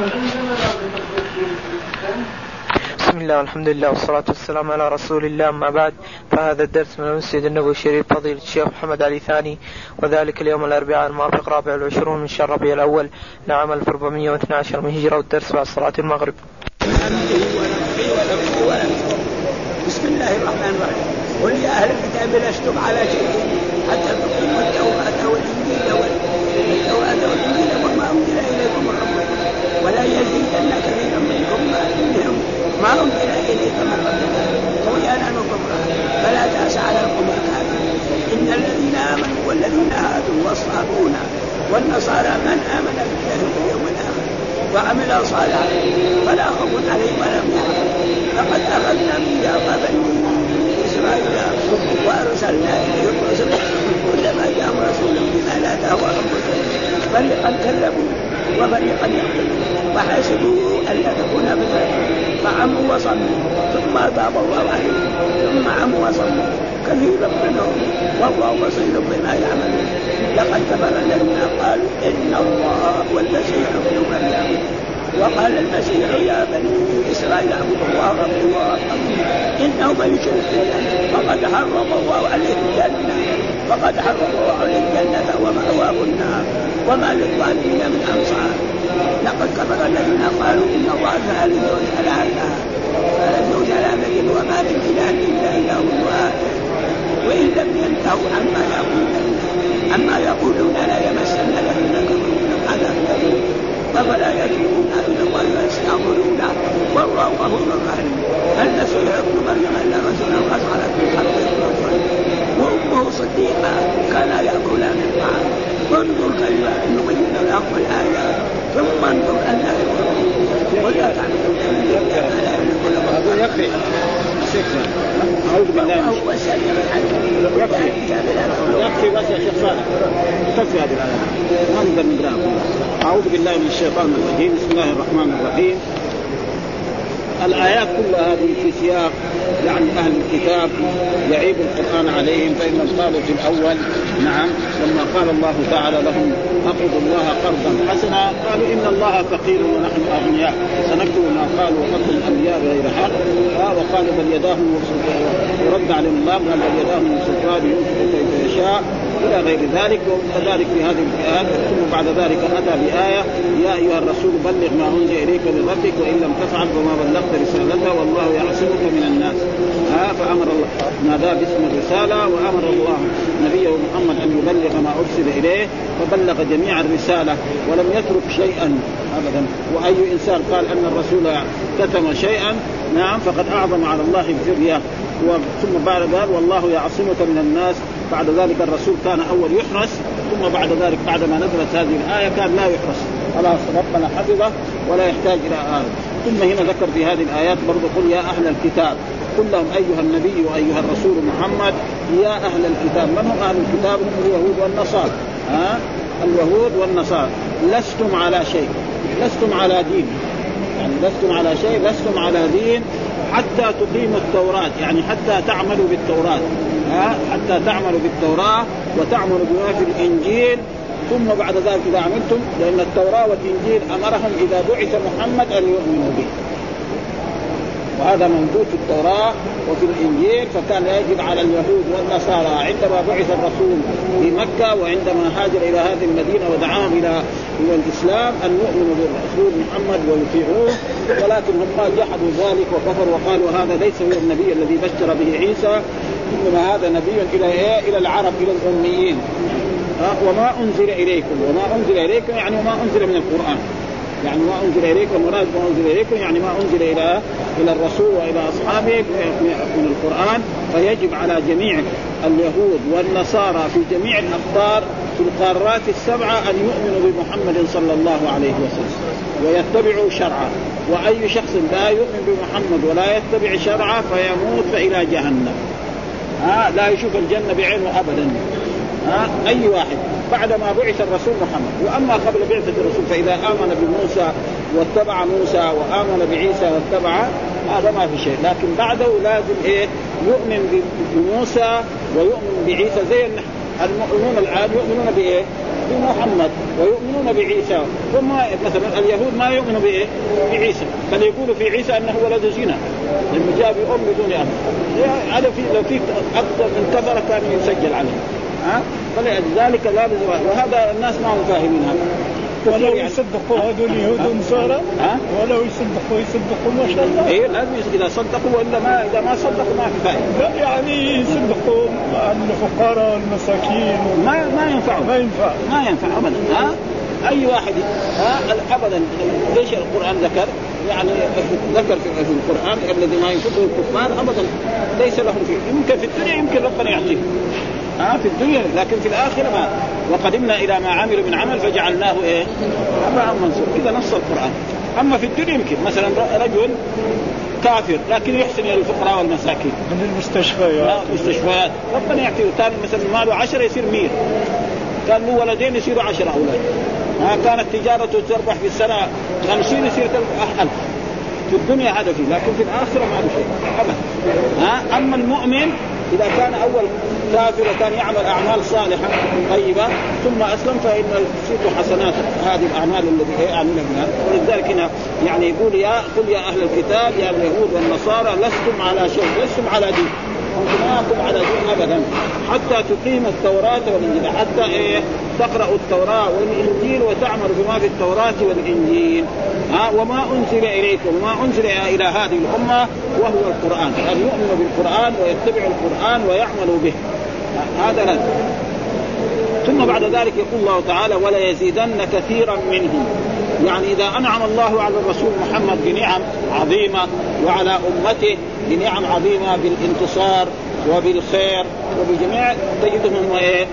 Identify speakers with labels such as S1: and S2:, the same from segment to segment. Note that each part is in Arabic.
S1: بسم الله والحمد لله والصلاة والسلام على رسول الله أما بعد فهذا الدرس من المسجد النبوي الشريف فضيلة الشيخ محمد علي ثاني وذلك اليوم الأربعاء الموافق رابع والعشرون من شهر ربيع الأول لعام 1412 من هجرة والدرس بعد صلاة المغرب.
S2: بسم الله الرحمن الرحيم قل يا أهل الكتاب لستم على شيء حتى تقيموا التوراة والإنجيل والإنجيل وما أنزل إليكم ولا يزيدن كثيرا منكم ما منهم ما انزل اليك من ربك طغيانا وكفرا فلا تأس على القوم الكافرين. إن الذين آمنوا والذين هادوا والصابون والنصارى من آمن بالله واليوم الآخر وعمل صالحا فلا خوف عليهم ولا هم لقد أخذنا ميثاق بني إسرائيل وأرسلنا إليهم رسلا كلما جاءهم رسول بما لا تهوى انفسهم فريقا كذبوا. وفريقا يقتلون وحسبوا ألا تكون فتنة. فعموا وصموا ثم تاب الله عليهم. ثم عموا وصموا كثيرا منهم. والله بصير بما يعملون. لقد كفر الذين قالوا إن الله هو المسيح ابن مريم. وقال المسيح يا بني إسرائيل اعبدوا الله ربي وربكم إنه من يشرك بالله فقد حرم الله عليه الجنة. فقد حرم الله عليه الجنة ومأواه النار وما للظالمين من أنصار. لقد كفر الذين قالوا إن الله ثالث ثلاثة ثالث ثلاثة وما من اله إلا إله واحد. وإن لم ينتهوا عما يقولون عما يقولون لا يمسن الذين كفروا منهم عذاب اليم أفلا يتوبون إلى الله ويستغفرون والله غفور رحيم المسيح ابن مريم الا رسول قد خلت من خلقه؟ وامه صديقه كانا ياكلان الطعام وانظر كيف نبين لهم الايات ثم انظر أن ولا من لا يملك لكم
S3: يكفي أعوذ بالله من
S2: هو السميع العليم
S3: يكفي يكفي بس يا شيخ صالح تكفي هذه الآيات ما نقدر نقرأها. أعوذ بالله من الشيطان الرجيم. بسم الله الرحمن الرحيم. الآيات كلها هذه في سياق يعني أهل الكتاب يعيب القرآن عليهم فإنهم قالوا في الأول نعم لما قال الله تعالى لهم أقرضوا الله قرضا حسنا قالوا إن الله فقير ونحن أغنياء. سنكتب ما قالوا وقتل الأنبياء بغير حق. آه وقالوا بل يداه ورد عليهم الله قال بل يداه من سلطان ينفق كيف يشاء. إلى غير ذلك وكذلك في هذه الآيات ثم بعد ذلك أتى بآية يا أيها الرسول بلغ ما أنزل إليك من ربك وإن لم تفعل فما بلغت رسالته والله يعصمك من الناس. ها فأمر الله. نادى باسم الرسالة وأمر الله نبيه محمد أن يبلغ ما أرسل إليه فبلغ جميع الرسالة ولم يترك شيئا ابدا. وأي إنسان قال أن الرسول كتم شيئا نعم فقد أعظم على الله الفريه ثم بعد ذلك والله يعصمك من الناس. بعد ذلك الرسول كان أول يحرس ثم بعد ذلك بعد ما نزلت هذه الآية كان لا يحرس. خلاص ربنا حفظه ولا يحتاج إلى آه. ثم هنا ذكر في هذه الآيات برضه قل يا أهل الكتاب. قل لهم أيها النبي وأيها الرسول محمد يا أهل الكتاب. من هم أهل الكتاب؟ هم اليهود والنصارى. ها؟ اليهود والنصارى. لستم على شيء. لستم على دين. يعني لستم على شيء لستم على دين. حتى تقيموا التوراة يعني حتى تعملوا بالتوراة. ها؟ حتى تعملوا بالتوراة وتعملوا بما في الإنجيل. ثم بعد ذلك إذا عملتم لأن التوراة والإنجيل أمرهم إذا بعث محمد أن يؤمنوا به. وهذا موجود في التوراة وفي الإنجيل فكان يجب على اليهود والنصارى عندما بعث الرسول في مكة وعندما هاجر إلى هذه المدينة ودعاهم إلى إلى الإسلام أن يؤمنوا بالرسول محمد ويطيعوه ولكن هم جحدوا ذلك وكفروا وقالوا هذا ليس هو النبي الذي بشر به عيسى إنما هذا نبي إلى إيه؟ إلى العرب إلى الأميين. وما أنزل إليكم وما أنزل إليكم يعني وما أنزل من القرآن. يعني ما أنزل اليكم المراد ما أنزل إليكم يعني ما أنزل إلى إلى الرسول وإلى أصحابه من القرآن فيجب على جميع اليهود والنصارى في جميع الأقطار في القارات السبعة أن يؤمنوا بمحمد صلى الله عليه وسلم ويتبعوا شرعه. وأي شخص لا يؤمن بمحمد ولا يتبع شرعه فيموت فإلى جهنم. ها لا يشوف الجنة بعينه ابدا. ها أي واحد. بعدما بعث الرسول محمد. وأما قبل بعثة الرسول فإذا آمن بموسى واتبع موسى وآمن بعيسى واتبع هذا ما في شيء. لكن بعده لازم إيه؟ يؤمن بموسى ويؤمن بعيسى. زي المؤمنون الآن يؤمنون بإيه؟ بمحمد ويؤمنون بعيسى. ثم مثلا اليهود ما يؤمنوا بإيه؟ بعيسى. بل يقولوا في عيسى أنه ولد زنا. لأنه جاء بأم بدون أب. هذا في لو في أكثر من كفر كان يسجل عليه. ها؟ فلذلك لازم وهذا الناس ما هم فاهمين هذا.
S4: ولو يصدقوا هذول اليهود والنصارى ولو يصدقوا يصدقوا ما شاء الله؟
S3: إيه لازم إذا صدقوا وإلا ما إذا ما صدقوا ما في فائده
S4: يعني يصدقوا الفقراء والمساكين
S3: ما ما ينفع
S4: ما ينفع.
S3: ما ينفع ابدا ها؟ أي واحد ها؟ ابدا ليش القرآن ذكر؟ يعني ذكر في القرآن الذي ما ينفقه الكفار ابدا ليس لهم فيه. يمكن في الدنيا يمكن ربنا يعطيه. ها في الدنيا لكن في الآخرة ما. وقدمنا إلى ما عملوا من عمل فجعلناه إيه؟ هباء منصور كذا نص القرآن. أما في الدنيا يمكن. مثلا رجل كافر لكن يحسن إلى الفقراء والمساكين.
S4: من المستشفيات
S3: المستشفيات ربنا يعطيه. كان مثلا ماله 10 يصير 100 كان له ولدين يصيروا 10 أولاد. ها كانت تجارته تربح في السنة 50 يصير تربح 1000 في الدنيا هذا فيه لكن في الآخرة ما له شيء. ابدا. ها أما المؤمن إذا كان أول كافر وكان يعمل أعمال صالحة طيبة ثم أسلم فإن تصيب حسنات هذه الأعمال التي يعملها بها ولذلك هنا يعني يقول يا قل يا أهل الكتاب يا اليهود والنصارى لستم على شيء لستم على دين. أنتم ما على دين أبدا. حتى تقيموا التوراة والإنجيل. حتى إيه؟ تقرأوا التوراة والإنجيل وتعملوا بما في التوراة والإنجيل. ها؟ وما أنزل إليكم. وما أنزل إلى هذه الأمة وهو القرآن. أن يؤمنوا بالقرآن ويتبعوا القرآن ويعملوا به؟ هذا لازم ثم بعد ذلك يقول الله تعالى ولا يزيدن كثيرا منهم. يعني إذا أنعم الله على الرسول محمد بنعم عظيمة وعلى أمته بنعم عظيمة بالانتصار وبالخير وبجميع تجدهم إيه؟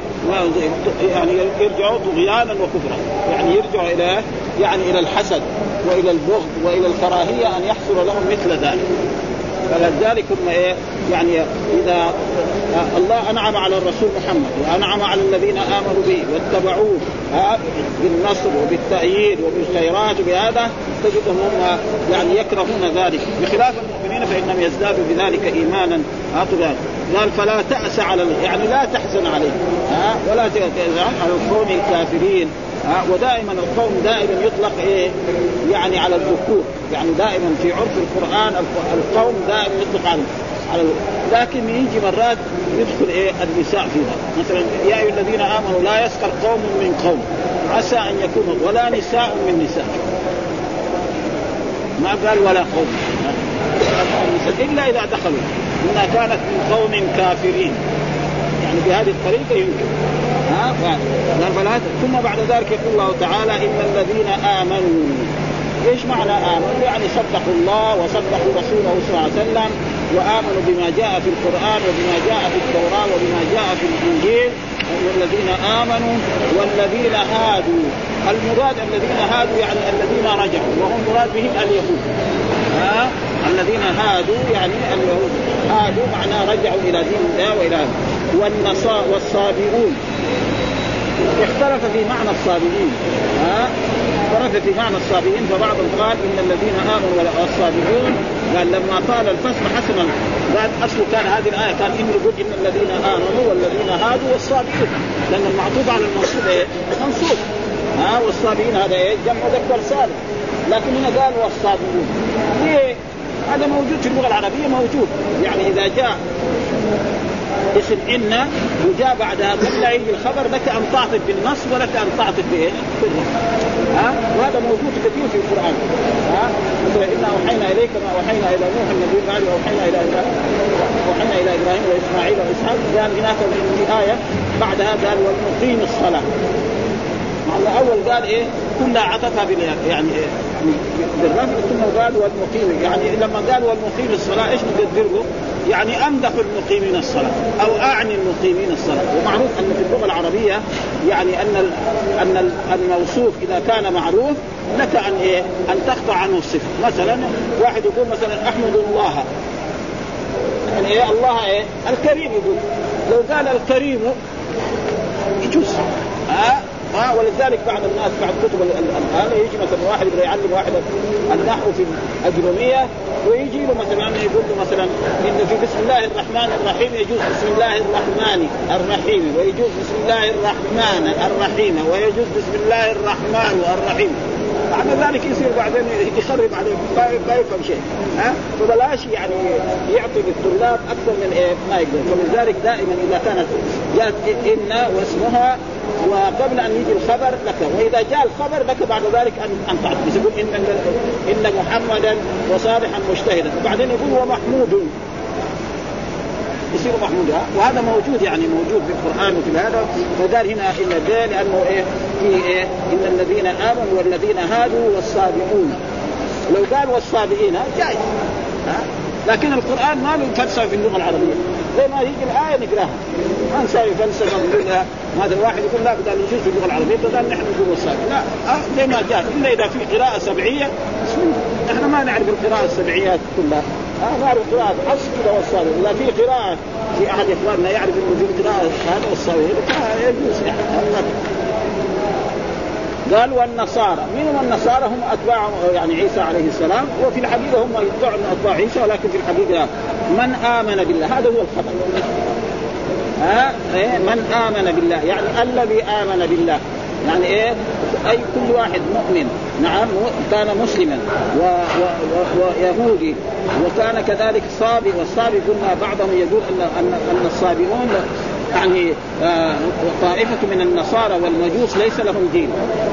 S3: يعني يرجعوا طغيانا وكفرا. يعني يرجعوا إلى يعني إلى الحسد وإلى البغض وإلى الكراهية أن يحصل لهم مثل ذلك. فلذلك هم إيه؟ يعني إذا الله أنعم على الرسول محمد وأنعم على الذين آمنوا به واتبعوه بالنصر وبالتأييد وبالخيرات وبهذا تجدهم هم يعني يكرهون ذلك. بخلاف المؤمنين فإنهم يزدادوا بذلك إيمانا. قال فلا تأس على يعني لا تحزن عليه. ها؟ ولا تحزن على الكافرين. ها ودائما القوم دائما يطلق إيه؟ يعني على الذكور. يعني دائما في عرف القرآن القوم دائما يطلق على على لكن يجي مرات يدخل إيه؟ النساء فيها. مثلا يا أيها الذين آمنوا لا يسخر قوم من قوم. عسى أن يكونوا ولا نساء من نساء. ما قال ولا قوم. إلا إذا دخلوا. إنها كانت من قوم كافرين. يعني بهذه الطريقة يمكن. ها فلا ثم بعد ذلك يقول الله تعالى إن الذين آمنوا. إيش معنى آمنوا؟ يعني صدقوا الله وصدقوا رسوله صلى الله عليه وسلم وآمنوا بما جاء في القرآن وبما جاء في التوراة وبما جاء في الإنجيل. والذين آمنوا والذين هادوا. المراد الذين هادوا يعني الذين رجعوا. وهم مراد بهم اليهود. ها؟ الذين هادوا يعني اليهود. هادوا معناه رجعوا إلى دين الله وإلى والنصارى والصابئون. اختلف في معنى الصابئين ها؟ اختلف في معنى الصابئين فبعضهم قال إن الذين آمنوا والصابئون قال لما قال الفصل حسنا قال اصله كان هذه الآية كان انه يقول إن الذين آمنوا والذين هادوا والصابئون لأن المعطوف على المنصوب إيه؟ منصوب. ها؟ والصابئين هذا إيه؟ جمع ذكر سالم. لكن هنا قال والصابئون ليه؟ هذا موجود في اللغة العربية موجود. يعني إذا جاء اسم إن وجاء بعدها قبل يجي الخبر لك أن تعطف بالنص ولك أن تعطف بايه؟ ها؟ وهذا موجود كثير في القرآن. ها؟ مثلا انا أوحينا إليك ما أوحينا إلى نوح النبي بعد أوحينا إلى أوحينا إلى إبراهيم وإسماعيل وإسحاق. قال هناك في إيه بعدها قال والمقيم الصلاة. مع اول قال إيه؟ كلها عطفها يعني إيه؟ بالرفع ثم قال والمقيم يعني لما قال والمقيم الصلاة إيش نقدر له؟ يعني امدح المقيمين الصلاة أو أعني المقيمين الصلاة. ومعروف أن في اللغة العربية يعني أن أن الموصوف إذا كان معروف لك أن إيه؟ أن تقطع عنه الصفة. مثلا واحد يقول مثلا أحمد الله. يعني إيه؟ الله إيه؟ الكريم يقول. لو قال الكريم يجوز. ها؟ ها ولذلك بعض الناس بعض كتب الآن يجي مثلا واحد يبغى يعلم واحد النحو في الاجروميه ويجي له مثلا يقول له مثلا ان في بسم الله الرحمن الرحيم يجوز بسم الله الرحمن الرحيم ويجوز بسم الله الرحمن الرحيم ويجوز بسم الله الرحمن الرحيم. بعد ذلك يصير بعدين يخرب عليه ما يفهم شيء ها؟ فبلاش يعني يعطي للطلاب أكثر من إيه ما يقدر. فلذلك دائما إذا كانت جاءت إن واسمها وقبل أن يجي الخبر لك وإذا جاء الخبر لك بعد ذلك ان أن يقول ان ان محمدا وصالحا مجتهدا. وبعدين يقول ومحمود يصير محمود وهذا موجود يعني موجود في القرآن وفي هذا. وقال هنا الا ده لأنه إيه؟ في إيه؟ إن الذين آمنوا والذين هادوا والصابئون. لو قال والصابئين جائز ها؟ لكن القرآن ما له فلسفه في اللغة العربية. زي ما يجي الآية نقراها. ما نسوي فلسفه نقولها. هذا الواحد يقول لا بدل نجوز في اللغة العربية بدل نحن نقول والصابئ لا أه زي ما جاء. إلا إذا في قراءة سبعية نحن ما نعرف القراءة السبعيات كلها. ها نعرف قراءة حفص كذا والصابئ لا في قراءة في أحد إخواننا يعرف أنه في قراءة هذا والصابئ يجوز قال والنصارى. من هم النصارى هم أتباع يعني عيسى عليه السلام وفي الحقيقة هم يدعوا من أتباع عيسى ولكن في الحقيقة من آمن بالله. هذا هو الخبر. ها؟ إيه؟ من آمن بالله. يعني الذي آمن بالله. يعني إيه؟ أي كل واحد مؤمن. نعم كان مسلما و و ويهودي وكان كذلك صابئ والصابئ قلنا بعضهم يقول ان ان أن الصابئون يعني آه طائفة من النصارى والمجوس ليس لهم دين.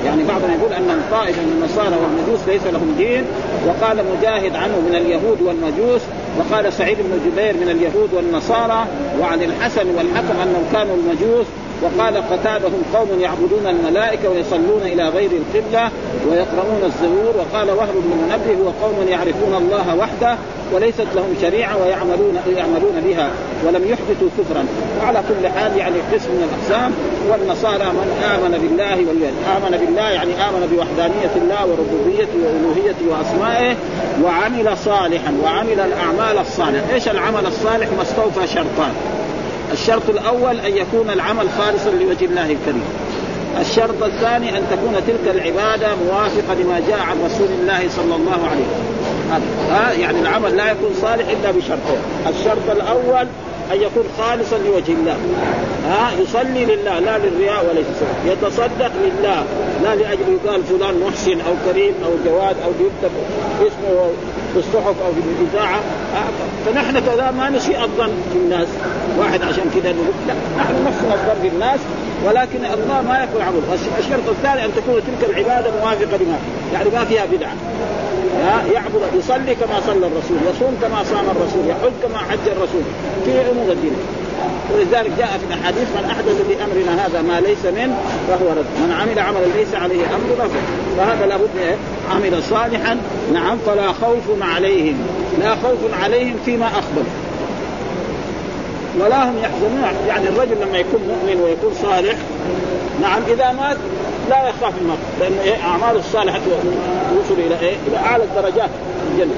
S3: يعني بعضهم يقول أن طائفة من النصارى والمجوس ليس لهم دين. وقال مجاهد عنه من اليهود والمجوس. وقال سعيد بن جبير من اليهود والنصارى. وعن الحسن والحكم أنهم كانوا المجوس. وقال قتاده قوم يعبدون الملائكة ويصلون إلى غير القبلة ويقرؤون الزبور وقال وهب بن منبه هو قوم يعرفون الله وحده وليست لهم شريعة ويعملون يعملون بها ولم يحدثوا كفرا. وعلى كل حال يعني قسم من الأقسام والنصارى من آمن بالله واليوم آمن بالله يعني آمن بوحدانية الله وربوبيته والوهيته وأسمائه وعمل صالحا وعمل الأعمال الصالحة، إيش العمل الصالح؟ ما استوفى شرطان. الشرط الأول أن يكون العمل خالصا لوجه الله الكريم. الشرط الثاني أن تكون تلك العبادة موافقة لما جاء عن رسول الله صلى الله عليه وسلم. ها؟ يعني العمل لا يكون صالح إلا بشرطين. الشرط الأول أن يكون خالصا لوجه الله. ها؟ يصلي لله لا للرياء ولا للسوء يتصدق لله لا لأجل يقال فلان محسن أو كريم أو جواد أو يكتب اسمه في الصحف أو في الاذاعه فنحن كذا ما نسيء الظن في الناس. واحد عشان كذا نقول لا نحن نحسن الظن في الناس ولكن الله ما يكون عبد الشرط الثاني أن تكون تلك العبادة موافقة لما يعني ما فيها بدعة. يعبد يصلي كما صلى الرسول يصوم كما صام الرسول يحج كما حج الرسول. في امور الدين. ولذلك جاء في الأحاديث من أحدث في أمرنا هذا ما ليس منه فهو رد من عمل عملا ليس عليه امرنا فهذا لابد إيه؟ عمل صالحا نعم فلا خوف عليهم لا خوف عليهم فيما أخبر ولا هم يحزنون يعني الرجل لما يكون مؤمن ويكون صالح نعم إذا مات لا يخاف الموت لأن إيه أعماله الصالحة توصل إلى إيه؟ إلى أعلى الدرجات في الجنة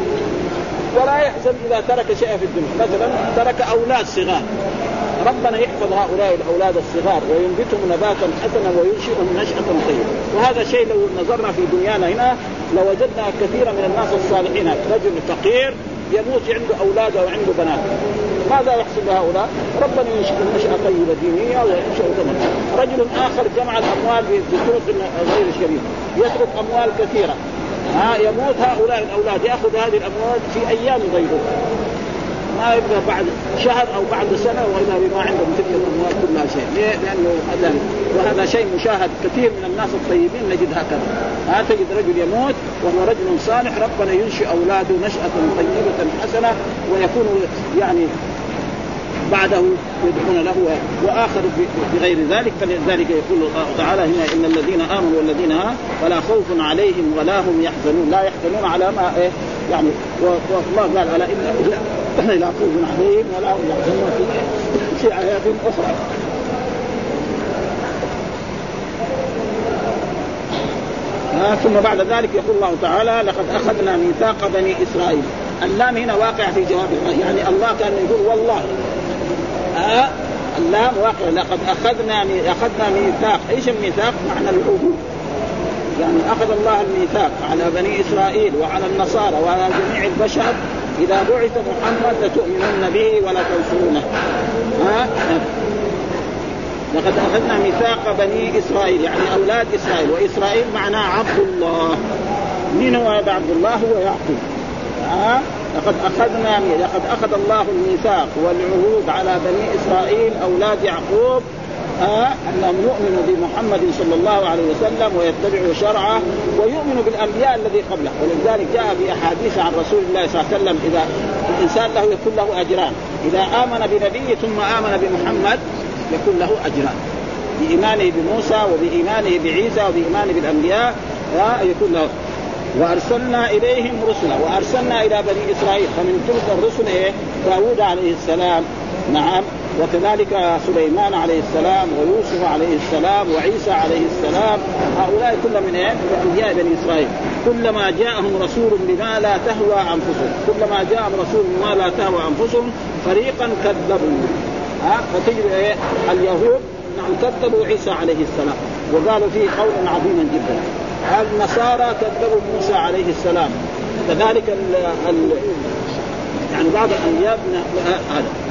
S3: ولا يحزن إذا ترك شيئا في الدنيا. مثلا ترك أولاد صغار. ربنا يحفظ هؤلاء الأولاد الصغار وينبتهم نباتا حسنا وينشئهم نشأة طيبة. وهذا شيء لو نظرنا في دنيانا هنا لوجدنا كثيرا من الناس الصالحين. رجل فقير يموت عنده أولاد أو عنده بنات. ماذا يحصل لهؤلاء؟ ربنا ينشئ نشأة طيبة دينية وينشئ ثمن رجل آخر جمع الأموال بطرق غير شريفة يترك أموال كثيرة. ها يموت هؤلاء الأولاد يأخذ هذه الأموال في أيام غيره. ما يبقى بعد شهر أو بعد سنة واذا بما عندهم تلك الأموال كلها شيء، ليه؟ لأنه ذلك وهذا شيء مشاهد كثير من الناس الطيبين نجد هكذا، ها تجد رجل يموت وهو رجل صالح ربنا ينشئ أولاده نشأة طيبة حسنة ويكون يعني بعده يدعون له وآخر بغير ذلك فلذلك يقول الله تعالى هنا إن الذين آمنوا والذين ها فلا خوف عليهم ولا هم يحزنون. لا يحزنون على ما إيه يعني والله قال ألا إن لا خوف عليهم ولا هم يحزنون في ايات أخرى. آه ثم بعد ذلك يقول الله تعالى لقد أخذنا ميثاق بني إسرائيل. اللام هنا واقع في جواب الله يعني الله كان يقول والله آه اللام واقع لقد أخذنا أخذنا ميثاق. إيش الميثاق؟ معنى العهود يعني أخذ الله الميثاق على بني إسرائيل وعلى النصارى وعلى جميع البشر. إذا بعث محمد لتؤمنن به ولا تنصرونه ها لقد أخذنا ميثاق بني إسرائيل يعني أولاد إسرائيل. وإسرائيل معناه عبد الله. من هو هذا عبد الله؟ هو يعقوب. ها لقد أخذنا لقد أخذ الله الميثاق والعهود على بني إسرائيل أولاد يعقوب آه انهم يؤمنوا بمحمد صلى الله عليه وسلم ويتبعوا شرعه ويؤمنوا بالأنبياء الذي قبله. ولذلك جاء في احاديث عن رسول الله صلى الله عليه وسلم إذا الإنسان له يكون له أجران. إذا آمن بنبي ثم آمن بمحمد يكون له أجران. بإيمانه بموسى وبإيمانه بعيسى وبإيمانه بالأنبياء آه يكون له. وأرسلنا إليهم رسلا وأرسلنا إلى بني إسرائيل فمن تلك الرسل إيه؟ داوود عليه السلام. نعم. وكذلك سليمان عليه السلام ويوسف عليه السلام وعيسى عليه السلام. هؤلاء كلهم من إيه؟ من أنبياء بني إسرائيل. كلما جاءهم رسول بما لا تهوى أنفسهم كلما جاءهم رسول بما لا تهوى أنفسهم فريقا كذبوا. ها؟ فتجد إيه؟ اليهود نعم كذبوا عيسى عليه السلام. وقالوا فيه قولا عظيما جدا. النصارى كذبوا موسى عليه السلام. كذلك ال يعني بعض الأنبياء هذا.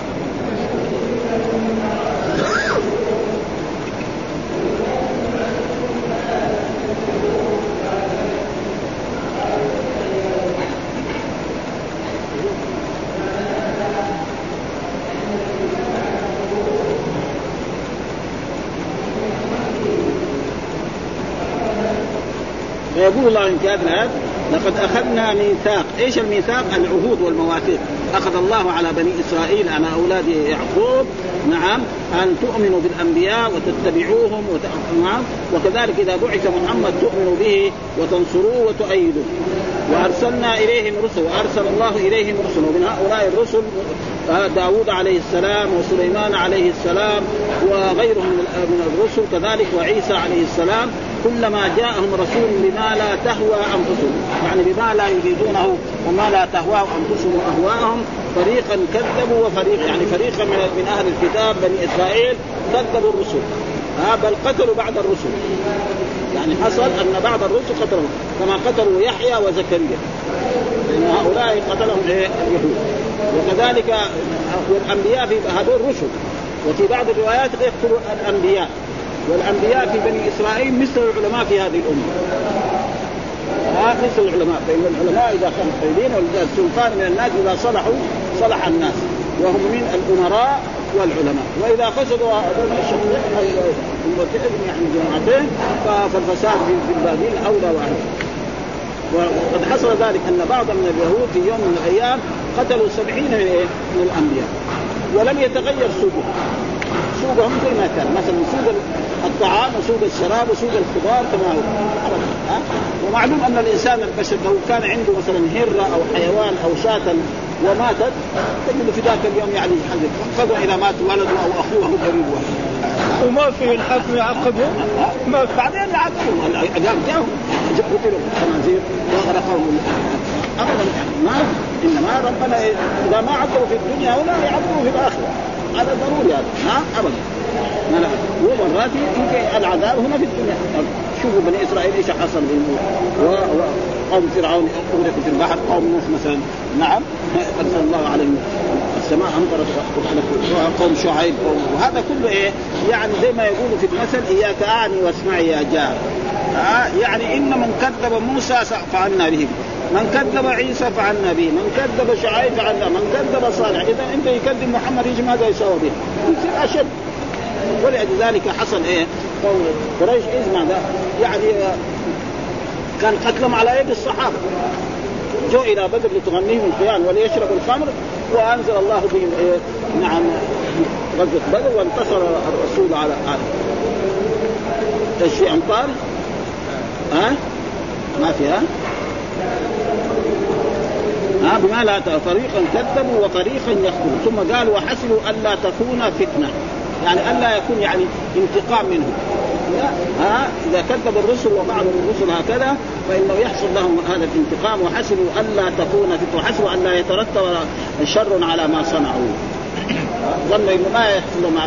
S3: فيقول الله إن كان لقد أخذنا ميثاق، إيش الميثاق؟ العهود والمواثيق، أخذ الله على بني إسرائيل على أولاد يعقوب. نعم. أن تؤمنوا بالأنبياء وتتبعوهم وت... نعم. وكذلك إذا بعث محمد تؤمنوا به وتنصروه وتؤيدوه وأرسلنا إليهم رسل وأرسل الله إليهم رسل. ومن هؤلاء الرسل داود عليه السلام وسليمان عليه السلام وغيرهم من الرسل كذلك وعيسى عليه السلام. كلما جاءهم رسول بما لا تهوى أنفسهم. يعني بما لا يريدونه وما لا تهواه أنفسهم واهواءهم فريقا كذبوا وفريق يعني فريقا من أهل الكتاب بني إسرائيل كذبوا الرسل. ها بل قتلوا بعض الرسل. يعني حصل أن بعض الرسل قتلوا كما قتلوا يحيى وزكريا. لأن هؤلاء قتلهم إيه؟ اليهود. وكذلك والانبياء في هذول رسل وفي بعض الروايات يقتلوا الأنبياء. والأنبياء في بني إسرائيل مثل العلماء في هذه الأمة. ها مثل العلماء فان العلماء إذا كانوا طيبين والسلطان من الناس إذا صلحوا صلح الناس. وهم من الأمراء والعلماء. وإذا فسدوا يعني جماعتين فالفساد في البادين أولى واولى وقد حصل ذلك أن بعض من اليهود في يوم من الأيام قتلوا سبعين من, إيه؟ من الأنبياء ولم يتغير سوقهم سوقهم زي ما كان. مثلا سوق الطعام وسوق الشراب وسوق الخضار كما هو. ها؟ ومعلوم أن الإنسان البشر لو كان عنده مثلا هرة أو حيوان أو شاة وماتت تجد في ذاك اليوم يعني خذوا اذا مات ولده أو أخوه أو قريب
S4: وما في الحكم يعاقبهم
S3: ما بعدين يعاقبهم العذاب جاهم قتلوا الخنازير واغرقهم ابدا. ما إنما ربنا إذا ما عذبوا في الدنيا ولا يعذبوا في الآخرة. هذا ضروري هذا. ها؟ ابدا. ومرات يمكن العذاب هنا في الدنيا. شوفوا بني إسرائيل إيش حصل بهم وقوم فرعون اغرقوا في البحر قوم نوح مثلا. نعم ارسل الله عليهم السماء امطرت قوم شعيب وهذا كله إيه؟ يعني زي ما يقولوا في المثل إياك أعني واسمعي يا جار. آه يعني إن من كذب موسى فعلنا به. من كذب عيسى فعلنا به. من كذب شعيب فعلنا من كذب صالح. إذا أنت يكذب محمد يجي ماذا يسوى به؟ يصير أشد. ولذلك حصل إيه؟ قريش إيش ماذا يعني كان قتلهم على يد الصحابة. جو إلى بدر لتغنيهم القيان وليشربوا الخمر وأنزل الله بهم إيه؟ نعم غزوة بدر وانتصر الرسول على هذا إيش في أمطار؟ ها؟ ما فيها؟ ها؟ بما لا فريقا كذبوا وطريقا يخطبوا ثم قال وحسبوا الا تكون فتنة. يعني الا يكون يعني انتقام منهم لا. ها؟ إذا كذب الرسل وبعض الرسل هكذا فإنه يحصل لهم هذا الانتقام وحسبوا الا تكون وحسبوا أن لا يترتب شر على ما صنعوا. ظن إنه ما يحصل لهم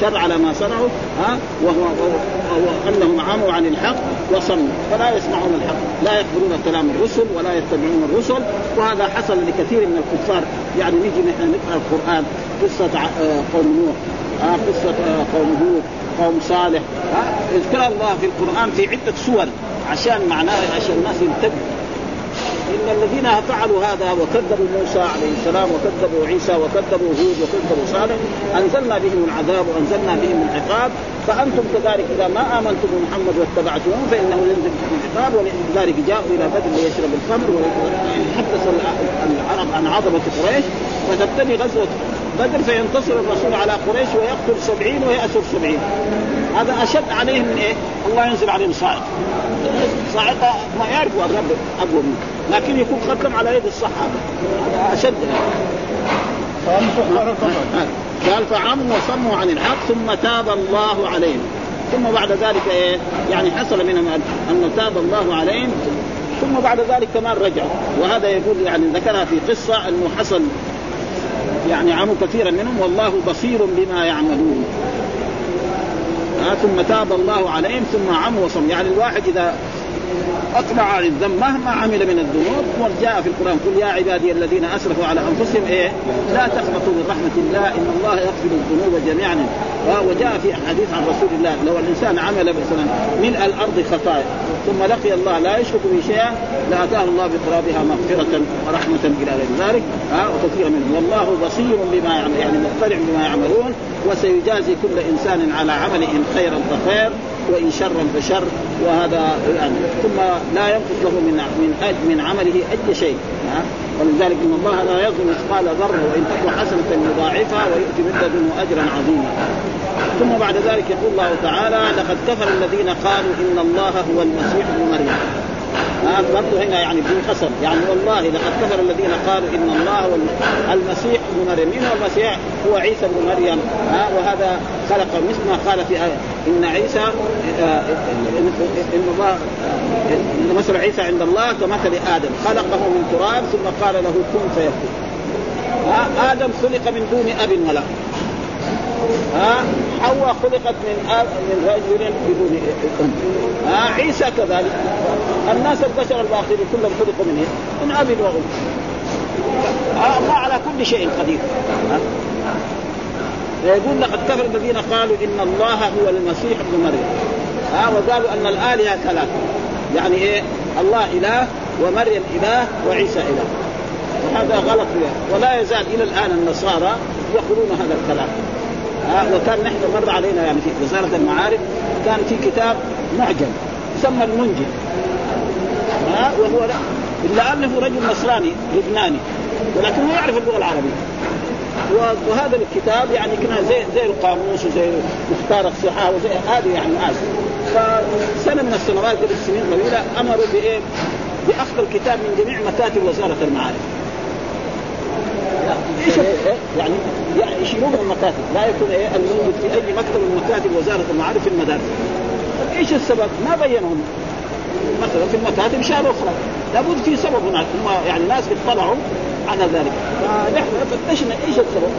S3: شر على ما صنعوا ها؟ وهو, وهو أنهم عموا عن الحق وصموا فلا يسمعون الحق لا يقبلون كلام الرسل ولا يتبعون الرسل وهذا حصل لكثير من الكفار. يعني نيجي نحن نقرأ القرآن قصة آه، قوم نوح. آه آه قوم هود قوم صالح. آه اذكر الله في القرآن في عدة سور عشان معناه عشان الناس ينتبهوا. إن الذين فعلوا هذا وكذبوا موسى عليه السلام وكذبوا عيسى وكذبوا هود وكذبوا صالح أنزلنا بهم العذاب وأنزلنا بهم العقاب. فأنتم كذلك إذا ما آمنتم بمحمد واتبعتموه فإنه ينزل بكم العقاب ولذلك جاءوا إلى بدر ليشرب الخمر ويتحدث العرب عن عظمة قريش فتبتدي غزوة بدر فينتصر الرسول على قريش ويقتل سبعين ويأسر سبعين هذا أشد عليهم من إيه؟ الله ينزل عليهم صاعقة. صاعقة ما يعرفوا الرب أقوى منه. لكن يكون ختم على يد الصحابة. هذا أشد. قال فعموا وصموا عن الحق ثم تاب الله عليهم. ثم بعد ذلك إيه؟ يعني حصل منهم أن تاب الله عليهم. ثم بعد ذلك كمان رجعوا. وهذا يقول يعني ذكرها في قصة انه حصل يعني عموا كثيرا منهم والله بصير بما يعملون. آه ثم تاب الله عليهم ثم عموا وصم. يعني الواحد إذا اقلع عن الذنب مهما عمل من الذنوب وجاء في القرآن قل يا عبادي الذين أسرفوا على أنفسهم إيه؟ لا تقنطوا من رحمة الله إن الله يغفر الذنوب جميعا. وجاء في حديث عن رسول الله لو الإنسان عمل مثلا ملء الأرض خطايا ثم لقي الله لا يشرك به شيئا لأتاه الله بقرابها مغفرة ورحمة إلى غير ذلك. ها وكثيرا منهم. والله بصير بما يعمل يعني مطلع بما يعملون وسيجازي كل إنسان على عمله إن خيرا فخير وإن شرا فشر وهذا يعني ثم لا ينقص له من من من عمله أي شيء. ولذلك إن الله لا يظلم مثقال ذرة وإن تك حسنة يضاعفها ويؤتي من لدنه أجرا عظيما. ثم بعد ذلك يقول الله تعالى لقد كفر الذين قالوا إن الله هو المسيح ابن مريم. برضه هنا يعني بدون قسم يعني والله لقد كفر الذين قالوا إن الله المسيح ابن مريم. من هو المسيح؟ هو عيسى ابن مريم. آه وهذا خلق مثل ما قال في آية. إن عيسى آه إن الله إن مثل عيسى عند الله كمثل آدم. خلقه من تراب ثم قال له كن فيكون. آه آدم خلق من دون أب ولا. ها؟ حواء خلقت من آب من رجل بدون ام ها؟ عيسى كذلك. الناس البشر الباقين كلهم خلقوا من إيه؟ من آب وام الله على كل شيء قدير. يقول لقد كفر الذين قالوا إن الله هو المسيح ابن مريم. ها؟ وقالوا أن الآلهة ثلاثة. يعني إيه؟ الله إله ومريم إله وعيسى إله. وهذا غلط. ولا يزال إلى الآن النصارى يقولون هذا الكلام. ها وكان نحن مر علينا يعني في وزارة المعارف كان في كتاب معجم يسمى المنجم. ها وهو لا إلا أنه رجل نصراني لبناني ولكن هو يعرف اللغة العربية. وهذا الكتاب يعني كنا زي زي القاموس وزي مختار الصحاح وزي هذه يعني اسف فسنة من السنوات قبل سنين طويله أمروا بإيه؟ بأخذ الكتاب من جميع مكاتب وزارة المعارف. إيش يعني يشيلون من المكاتب؟ لا يكون إيه الموجود في أي مكتب من مكاتب وزارة المعارف في المدارس. إيش السبب؟ ما بينوا مثلا في المكاتب شالوا أخرى. لابد في سبب هناك. هم يعني ناس بيطلعوا على ذلك. فنحن فتشنا إيش السبب؟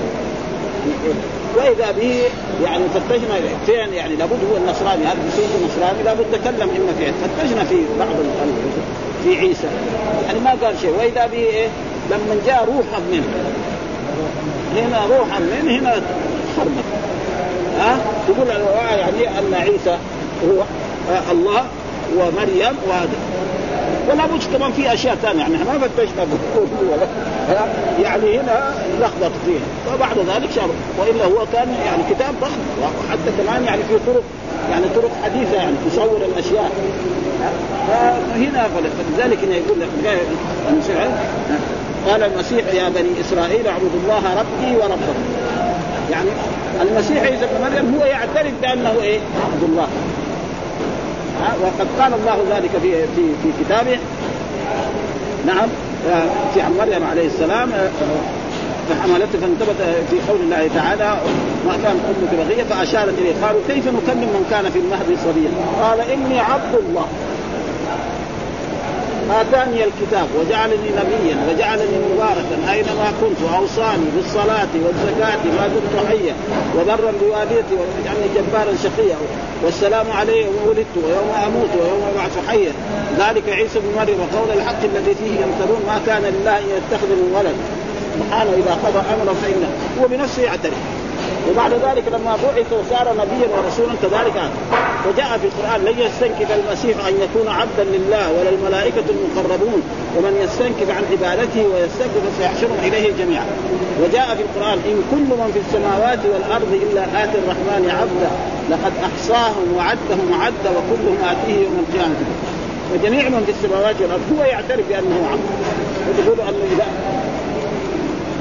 S3: وإذا به يعني فتشنا فين؟ يعني لابد هو النصراني. هذا بيصير نصراني لابد تكلم اما فين؟ فتشنا في بعض في عيسى. يعني ما قال شيء. وإذا به إيه؟ لما جاء روحا منه هنا روحا منه هنا خربت. ها؟ يقول يعني أن عيسى هو الله ومريم وادم ولا بد كمان في أشياء ثانية يعني ما فتشنا ولا يعني هنا لخبط فيه وبعد ذلك شر وإلا هو كان يعني كتاب ضخم. وحتى كمان يعني في طرق يعني طرق حديثة يعني تصور الأشياء. فهنا فلذلك هنا يقول لك قال المسيح يا بني إسرائيل اعبدوا الله ربي وربكم. يعني المسيح عيسى بن مريم هو يعترف بأنه إيه؟ عبد الله. وقد قال الله ذلك في في في كتابه. نعم. في عن مريم عليه السلام فحملته فانتبت في قول الله تعالى ما كان أمك بغية فأشارت إليه. قالوا كيف نكلم من كان في المهد صبيا قال إني عبد الله. آتاني الكتاب وجعلني نبيا وجعلني مباركا أينما كنت وأوصاني بالصلاة والزكاة ما دمت حيا وبرا بوالدتي وجعلني جبارا شقيا والسلام علي يوم ولدت ويوم أموت ويوم ابعث حيا. ذلك عيسى بن مريم وقول الحق الذي فيه يمترون ما كان لله أن يتخذ من ولد. سبحانه إذا قضى أمرا فإنه هو بنفسه يعترف. وبعد ذلك لما بعث وصار نبيا ورسولا كذلك. وجاء في القرآن لن يستنكف المسيح أن يكون عبدا لله ولا الملائكة المقربون ومن يستنكف عن عبادته ويستكبر فسيحشرهم إليه جميعا. وجاء في القرآن إن كل من في السماوات والأرض إلا آتي الرحمن عبدا لقد أحصاهم وعدهم عدا وكلهم آتيه يوم القيامة. وجميع من في السماوات والأرض هو يعترف بأنه عبد. وتقول انه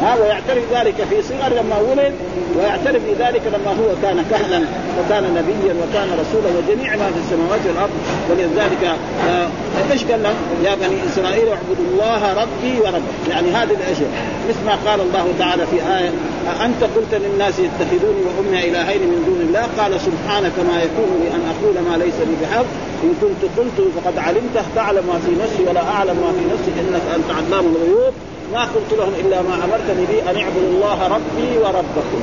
S3: ها ويعترف ذلك في صغر لما ولد ويعترف بذلك لما هو كان كهلا وكان نبيا وكان رسولا وجميع ما في السماوات والأرض. ولذلك آه إيش قال لهم؟ يا بني إسرائيل اعبدوا الله ربي وربكم. يعني هذه الأشياء مثل ما قال الله تعالى في آية انت قلت للناس اتخذوني وأمي إلهين من دون الله؟ قال سبحانك ما يكون لي أن أقول ما ليس لي بحق. إن كنت قلته فقد علمته. تعلم ما في نفسي ولا أعلم ما في نفسك إنك أنت علام الغيوب. ما قلت لهم إلا ما أمرتني به أن اعبدوا الله ربي وربكم.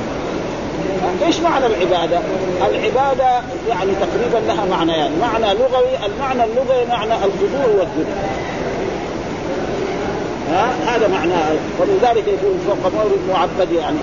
S3: إيش معنى العبادة؟ العبادة يعني تقريبا لها معنيان، يعني معنى لغوي، المعنى اللغوي معنى الخضوع والذل. ها؟ هذا معناه. ومن ذلك يكون فوق مورد معبد يعني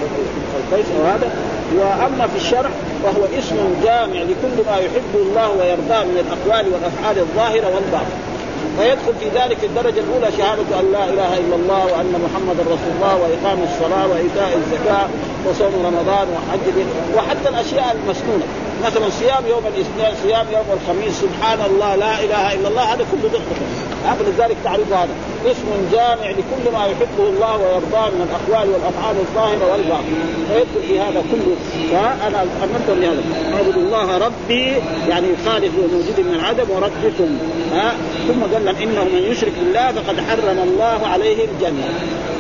S3: القيس وهذا. وأما في الشرع فهو اسم جامع لكل ما يحبه الله ويرضاه من الأقوال والأفعال الظاهرة والباطنة. فيدخل في ذلك الدرجة الأولى شهادة أن لا إله إلا الله وأن محمدا رسول الله وإقام الصلاة وإيتاء الزكاة وصوم رمضان وحج وحتى الأشياء المسنونة. مثلا صيام يوم الاثنين صيام يوم الخميس سبحان الله لا إله إلا الله هذا كله دخل لذلك تعريف هذا. اسم جامع لكل ما يحبه الله ويرضاه من الأقوال والأفعال الظاهرة والباطنة. فيدخل في هذا كله. فانا امرتهم بهذا اعبدوا الله ربي يعني خالق موجود من العدم وربكم. ها ثم قال لهم إنه من يشرك بالله فقد حرم الله عليه الجنة.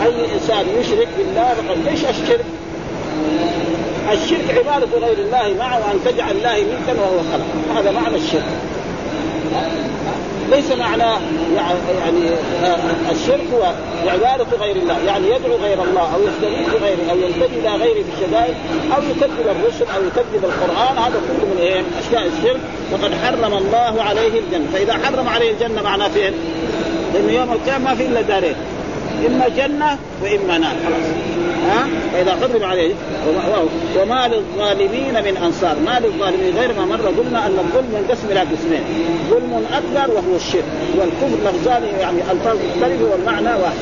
S3: أي إنسان يشرك بالله فقد إيش الشرك؟ الشرك عبادة غير الله معه أن تجعل الله ملكا وهو خلق. هذا معنى الشرك. ليس معنى يعني آه، الشرك هو عبادة غير الله يعني يدعو غير الله أو يستغيث بغيره أو يلتجي إلى غيره بالشدائد أو يكذب الرسل أو يكذب القرآن. هذا كله من إيه؟ أشياء الشرك. فقد حرم الله عليه الجنة. فإذا حرم عليه الجنة معناه فين؟ لأنه يوم القيامة ما في إلا دارين. إما جنة وإما نار. خلاص ها؟ فإذا حرم عليه وما للظالمين من أنصار. ما للظالمين غير ما مر قلنا أن الظلم ينقسم إلى قسمين. ظلم أكبر وهو الشرك. والكفر لفظان يعني الفاظ مختلفه والمعنى واحد.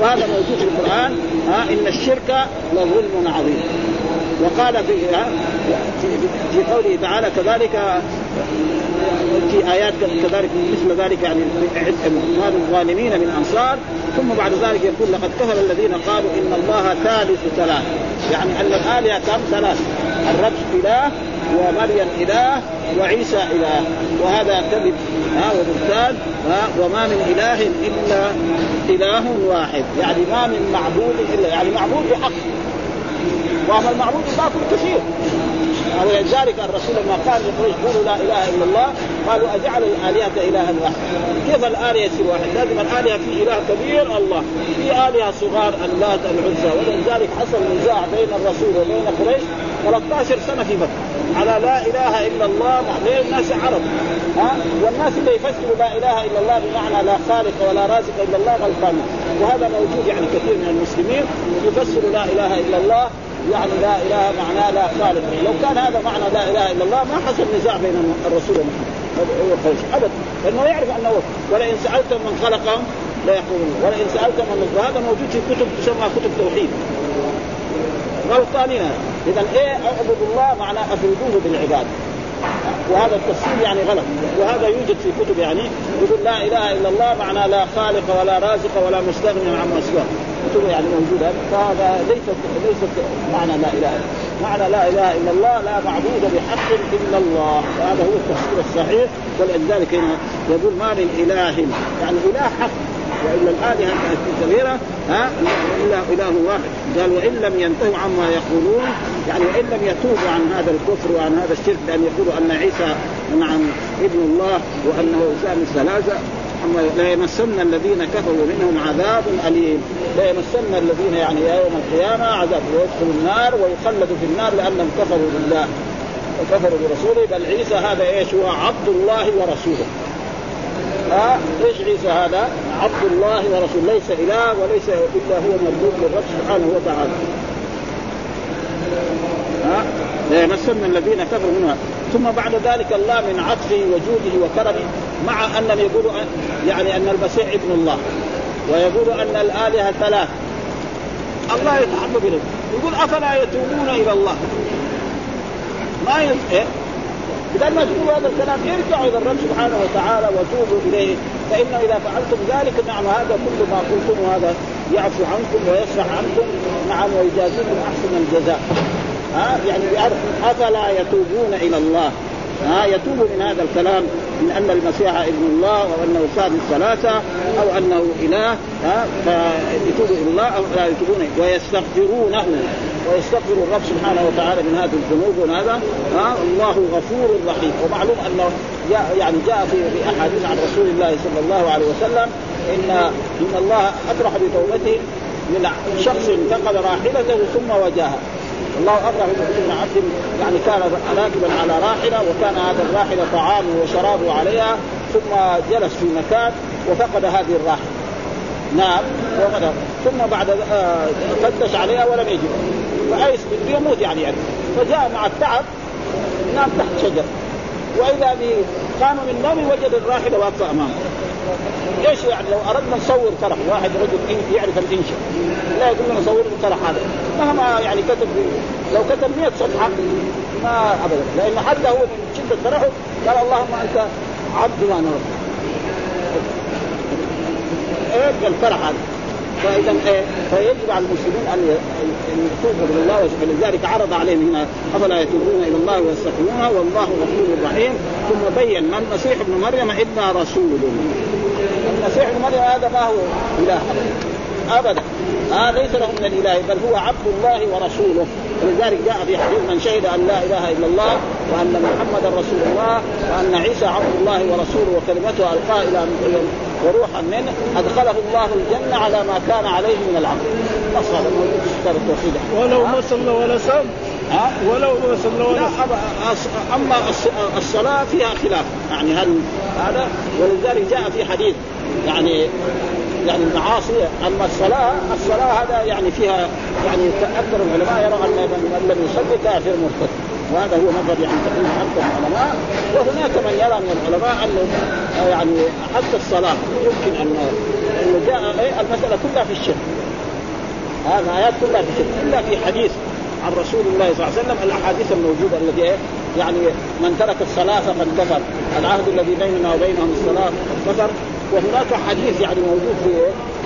S3: وهذا موجود في القرآن. ها؟ إن الشرك لظلم عظيم. وقال في في قوله تعالى كذلك في آيات كذلك مثل ذلك يعني ما للظالمين من أنصار ثم بعد ذلك يقول لقد كفر الذين قالوا إن الله ثالث ثلاث. يعني أن الآلهة كم؟ ثلاث. الرب إله ومريم إله وعيسى إله. وهذا كذب ها وبهتان وما من إله إلا إله واحد. يعني ما من معبود إلا يعني معبود بحق. واما المعبود باطل كثير. ولذلك الرسول لما قال لقريش قولوا لا إله إلا الله قالوا أجعل الآلهة إلها واحد. كيف الآلهة يصير واحد؟ لازم الآلهة في إله كبير الله. في آلهة صغار اللات العزى. ولذلك حصل نزاع بين الرسول وبين قريش 13 سنة في مكة. على لا إله إلا الله ليه الناس عرب. ها؟ والناس اللي يفسروا لا إله إلا الله بمعنى لا خالق ولا رازق إلا الله غلطان وهذا موجود يعني كثير من المسلمين يفسروا لا إله إلا الله يعني لا إله معناه لا خالق لو كان هذا معنى لا إله إلا الله ما حصل نزاع بين الرسول ومحمد ابدا. لأنه يعرف أنه ولئن سالتم من خلقهم لا يقولون. ولئن سالتم من هذا موجود في كتب تسمى كتب توحيد. غلطانين اذا إيه أعبد الله معناه افردوه بالعباده وهذا التفسير يعني غلط. وهذا يوجد في كتب يعني يقول لا إله إلا الله معنى لا خالق ولا رازق ولا مستغني عما سواه. يعني موجودة فهذا ليست ليست معنى لا إله الا معنى لا إله إلا الله لا معبود بحق إلا الله. وهذا هو التفسير الصحيح ولذلك يقول ما من إله يعني إله حق وإلا الآلهة كثيره ها إلا إله واحد. قال وإن لم ينتهوا عما يقولون يعني وإن لم يتوبوا عن هذا الكفر وعن هذا الشرك بأن يقولوا أن عيسى نعم ابن الله وأنه ثالث ثلاثة. لا يمسن الذين كفروا منهم عذاب أليم. لا يمسن الذين يعني يوم القيامة عذاب. ويدخلوا النار ويخلدوا في النار لأنهم كفروا بالله وكفروا برسوله. بل عيسى هذا إيش؟ هو عبد الله ورسوله. ها؟ إيش عيسى هذا؟ عبد الله ورسوله. ليس إله وليس إلا هو مردود للرب سبحانه وتعالى. ليمسن الذين كفروا منها. ثم بعد ذلك الله من عطفه وجوده وكرمه مع انهم يقولوا يعني أن المسيح ابن الله. ويقولوا أن الآلهة ثلاث الله يتحب بهم. يقول أفلا يتوبون إلى الله؟ ما ي... إيه؟ بدل ما تقولوا هذا الكلام ارجعوا إلى الرب سبحانه وتعالى وتوبوا إليه. فان إذا فعلتم ذلك نعم هذا كل ما قلتم هذا يعفو عنكم ويصفح عنكم. نعم ويجازيكم أحسن الجزاء. ها؟ يعني أفلا يتوبون إلى الله. ها؟ يتوب من هذا الكلام من أن المسيح ابن الله أو أنه ثالث ثلاثة أو أنه إله ها؟ فيتوبوا إلى الله أو لا يتوبون. ويستغفرونه. ويستغفر الرب سبحانه وتعالى من هذه الذنوب وهذا ها؟ الله غفور رحيم. ومعلوم أنه جاء يعني جاء في أحاديث عن رسول الله صلى الله عليه وسلم ان إن الله أطرح بتوبته من شخص فقد راحلته ثم وجاها الله أبرأ بن عبد يعني كان راكبا على راحلة وكان هذا الراحلة طعامه وشرابه عليها ثم جلس في مكان وفقد هذه الراحلة. نعم وغدا ثم بعد آه فتش عليها ولم يجد. فأيس يموت يعني, يعني. فجاء مع التعب نام تحت شجر. وإذا به قام من نومه وجد الراحلة واقفة أمامه. إيش يعني لو أردنا نصور فرح واحد رجل يعرف الإنشاء؟ لا يقول لنا صور هذا. مهما يعني كتب لو كتب 100 صفحة ما ابدا. لأنه حتى هو من شدة فرحه قال اللهم أنت عبد وأنا رب إيه الفرح هذا؟ فاذا إيه فيجب على المسلمين أن يتوبوا إلى الله ولذلك عرض عليهم هنا أفلا يتوبون إلى الله ويستغفرونه؟ والله غفور رحيم. ثم بين ما المسيح ابن مريم إلا رسول. المسيح ابن مريم هذا ما هو؟ اله أبدا. آه ليس له من الاله بل هو عبد الله ورسوله. ولذلك جاء في حديث من شهد أن لا إله إلا الله وأن محمدا رسول الله وأن عيسى عبد الله ورسوله وكلمته القاها إلى وروحا منه أدخله الله الجنة على ما كان عليه من العمل. بس هذا موجود في كتاب التوحيد.
S4: ولو ما صلى ولا صام.
S3: ها؟
S4: ولو ما صلى ولا
S3: لا أما الصلاة فيها خلاف. يعني هل هذا؟ ولذلك جاء في حديث يعني يعني المعاصي أما الصلاة الصلاة هذا يعني فيها يعني أكثر العلماء يرى أن من لم يصلي كافر مرتد. وهذا هو مذهب يعني تقريبا أكثر العلماء. وهناك من يرى من العلماء أنه يعني حتى الصلاة. يمكن ان أنه جاء إيه؟ المسألة كلها في الشرك. هذه الايات كلها في الشرك. الا في حديث عن رسول الله صلى الله عليه وسلم. الأحاديث الموجودة التي إيه؟ يعني من ترك الصلاة فقد كفر. العهد الذي بيننا وبينهم الصلاة كفر. وهناك حديث يعني موجود في